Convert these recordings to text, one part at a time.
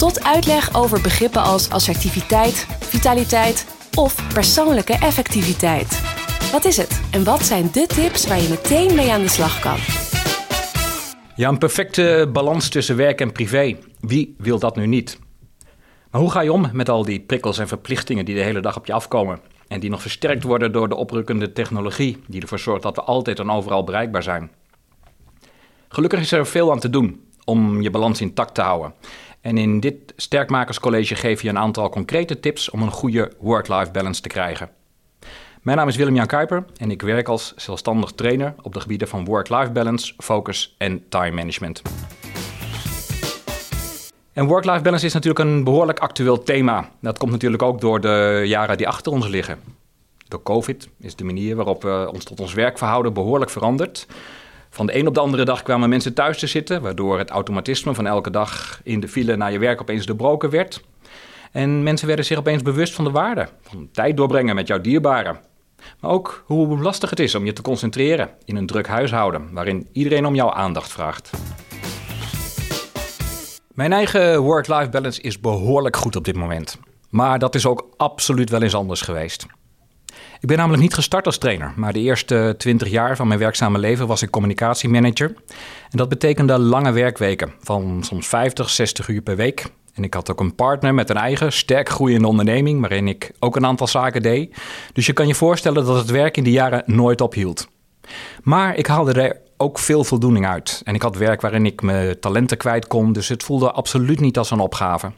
tot uitleg over begrippen als assertiviteit, vitaliteit of persoonlijke effectiviteit. Wat is het en wat zijn de tips waar je meteen mee aan de slag kan? Ja, een perfecte balans tussen werk en privé. Wie wil dat nu niet? Maar hoe ga je om met al die prikkels en verplichtingen die de hele dag op je afkomen? En die nog versterkt worden door de oprukkende technologie, die ervoor zorgt dat we altijd en overal bereikbaar zijn. Gelukkig is er veel aan te doen om je balans intact te houden. En in dit Sterkmakerscollege geef je een aantal concrete tips om een goede work-life balance te krijgen. Mijn naam is Willem-Jan Kuiper en ik werk als zelfstandig trainer op de gebieden van work-life balance, focus en time management. En work-life balance is natuurlijk een behoorlijk actueel thema. Dat komt natuurlijk ook door de jaren die achter ons liggen. Door COVID is de manier waarop we ons tot ons werk verhouden behoorlijk veranderd. Van de een op de andere dag kwamen mensen thuis te zitten, waardoor het automatisme van elke dag in de file naar je werk opeens doorbroken werd. En mensen werden zich opeens bewust van de waarde van tijd doorbrengen met jouw dierbaren. Maar ook hoe lastig het is om je te concentreren in een druk huishouden waarin iedereen om jouw aandacht vraagt. Mijn eigen work-life balance is behoorlijk goed op dit moment. Maar dat is ook absoluut wel eens anders geweest. Ik ben namelijk niet gestart als trainer, maar de eerste 20 jaar van mijn werkzame leven was ik communicatiemanager. En dat betekende lange werkweken van soms 50, 60 uur per week. En ik had ook een partner met een eigen sterk groeiende onderneming, waarin ik ook een aantal zaken deed. Dus je kan je voorstellen dat het werk in die jaren nooit ophield. Maar ik haalde er ook veel voldoening uit. En ik had werk waarin ik mijn talenten kwijt kon, dus het voelde absoluut niet als een opgave.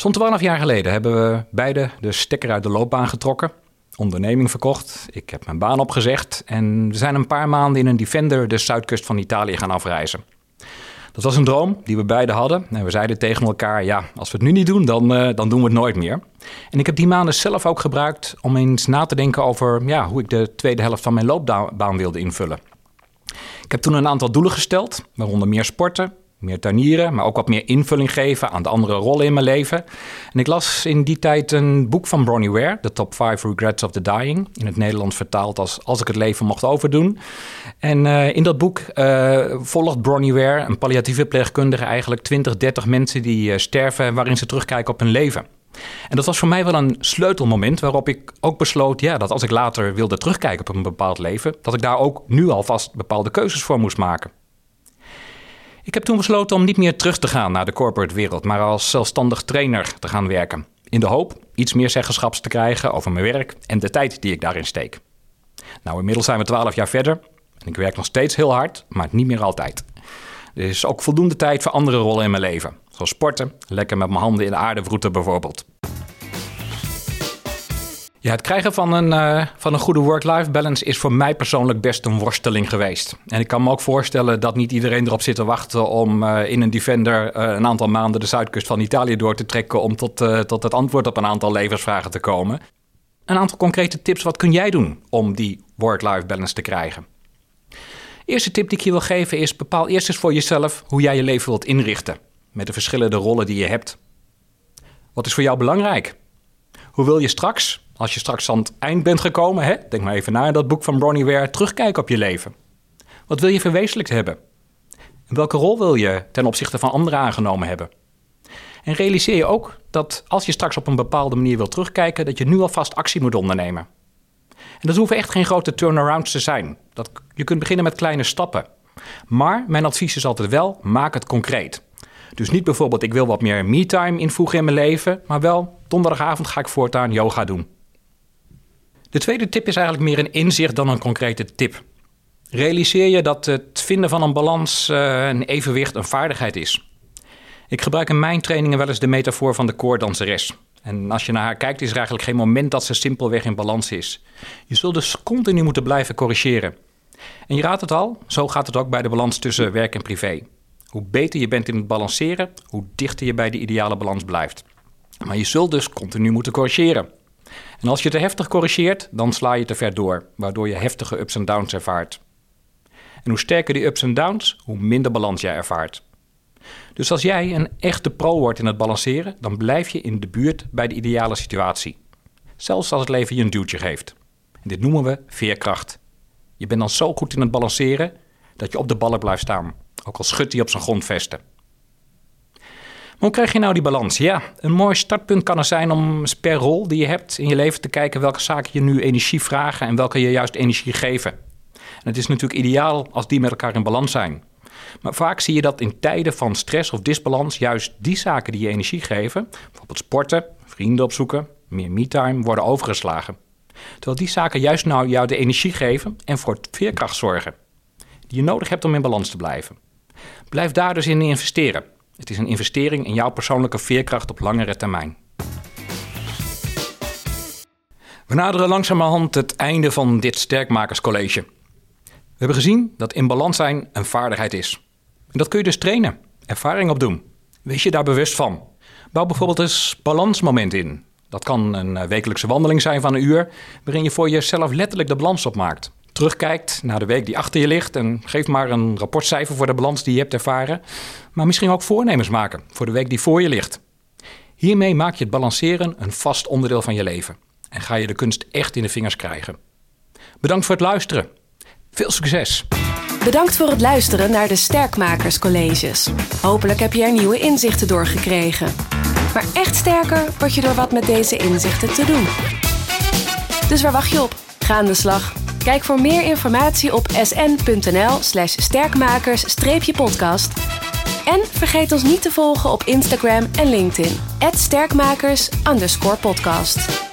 Zo'n twaalf jaar geleden hebben we beide de stekker uit de loopbaan getrokken, onderneming verkocht, ik heb mijn baan opgezegd en we zijn een paar maanden in een Defender de zuidkust van Italië gaan afreizen. Dat was een droom die we beiden hadden. En we zeiden tegen elkaar: ja, als we het nu niet doen, dan, uh, dan doen we het nooit meer. En ik heb die maanden zelf ook gebruikt om eens na te denken over ja, hoe ik de tweede helft van mijn loopbaan wilde invullen. Ik heb toen een aantal doelen gesteld, waaronder meer sporten, meer tuinieren, maar ook wat meer invulling geven aan de andere rollen in mijn leven. En ik las in die tijd een boek van Bronnie Ware, The Top 5 Regrets of the Dying, in het Nederlands vertaald als Als ik het leven mocht overdoen. En uh, in dat boek uh, volgt Bronnie Ware, een palliatieve pleegkundige, eigenlijk 20, 30 mensen die uh, sterven waarin ze terugkijken op hun leven. En dat was voor mij wel een sleutelmoment waarop ik ook besloot ja, dat als ik later wilde terugkijken op een bepaald leven, dat ik daar ook nu alvast bepaalde keuzes voor moest maken. Ik heb toen besloten om niet meer terug te gaan naar de corporate wereld, maar als zelfstandig trainer te gaan werken. In de hoop iets meer zeggenschaps te krijgen over mijn werk en de tijd die ik daarin steek. Nou, inmiddels zijn we twaalf jaar verder en ik werk nog steeds heel hard, maar niet meer altijd. Er is ook voldoende tijd voor andere rollen in mijn leven. Zoals sporten, lekker met mijn handen in de aarde vroeten bijvoorbeeld. Ja, het krijgen van een, uh, van een goede work-life balance is voor mij persoonlijk best een worsteling geweest. En ik kan me ook voorstellen dat niet iedereen erop zit te wachten om uh, in een Defender uh, een aantal maanden de zuidkust van Italië door te trekken om tot, tot het antwoord op een aantal levensvragen te komen. Een aantal concrete tips, wat kun jij doen om die work-life balance te krijgen? Eerste tip die ik je wil geven is: bepaal eerst eens voor jezelf hoe jij je leven wilt inrichten. Met de verschillende rollen die je hebt. Wat is voor jou belangrijk? Hoe wil je straks, als je straks aan het eind bent gekomen, hè, denk maar even na dat boek van Bronnie Ware, terugkijken op je leven? Wat wil je verwezenlijkt hebben? En welke rol wil je ten opzichte van anderen aangenomen hebben? En realiseer je ook dat als je straks op een bepaalde manier wilt terugkijken, dat je nu alvast actie moet ondernemen. En dat hoeven echt geen grote turnarounds te zijn. Dat, je kunt beginnen met kleine stappen. Maar mijn advies is altijd wel, maak het concreet. Dus niet bijvoorbeeld, ik wil wat meer me-time invoegen in mijn leven, maar wel, donderdagavond ga ik voortaan yoga doen. De tweede tip is eigenlijk meer een inzicht dan een concrete tip. Realiseer je dat het vinden van een balans, uh, een evenwicht, een vaardigheid is. Ik gebruik in mijn trainingen wel eens de metafoor van de koordanseres. En als je naar haar kijkt, is er eigenlijk geen moment dat ze simpelweg in balans is. Je zult dus continu moeten blijven corrigeren. En je raadt het al, zo gaat het ook bij de balans tussen werk en privé. Hoe beter je bent in het balanceren, hoe dichter je bij de ideale balans blijft. Maar je zult dus continu moeten corrigeren. En als je te heftig corrigeert, dan sla je te ver door, waardoor je heftige ups en downs ervaart. En hoe sterker die ups en downs, hoe minder balans jij ervaart. Dus als jij een echte pro wordt in het balanceren, dan blijf je in de buurt bij de ideale situatie. Zelfs als het leven je een duwtje geeft. En dit noemen we veerkracht. Je bent dan zo goed in het balanceren dat je op de ballen blijft staan, ook al schudt hij op zijn grondvesten. Hoe krijg je nou die balans? Ja, een mooi startpunt kan er zijn om per rol die je hebt in je leven te kijken welke zaken je nu energie vragen en welke je juist energie geven. En het is natuurlijk ideaal als die met elkaar in balans zijn. Maar vaak zie je dat in tijden van stress of disbalans juist die zaken die je energie geven, bijvoorbeeld sporten, vrienden opzoeken, meer me-time, worden overgeslagen. Terwijl die zaken juist nou jou de energie geven en voor veerkracht zorgen, die je nodig hebt om in balans te blijven. Blijf daar dus in investeren. Het is een investering in jouw persoonlijke veerkracht op langere termijn. We naderen langzamerhand het einde van dit Sterkmakerscollege. We hebben gezien dat in balans zijn een vaardigheid is. En dat kun je dus trainen, ervaring opdoen. Wees je daar bewust van. Bouw bijvoorbeeld eens balansmoment in. Dat kan een eh, wekelijkse wandeling zijn van een uur, waarin je voor jezelf letterlijk de balans opmaakt. Terugkijkt naar de week die achter je ligt en geef maar een rapportcijfer voor de balans die je hebt ervaren. Maar misschien ook voornemens maken voor de week die voor je ligt. Hiermee maak je het balanceren een vast onderdeel van je leven en ga je de kunst echt in de vingers krijgen. Bedankt voor het luisteren. Veel succes! Bedankt voor het luisteren naar de Sterkmakerscolleges. Hopelijk heb je er nieuwe inzichten door gekregen. Maar echt sterker word je door wat met deze inzichten te doen. Dus waar wacht je op? Ga aan de slag. Kijk voor meer informatie op sn.nl/slash sterkmakers-podcast. En vergeet ons niet te volgen op Instagram en LinkedIn. @sterkmakers_podcast.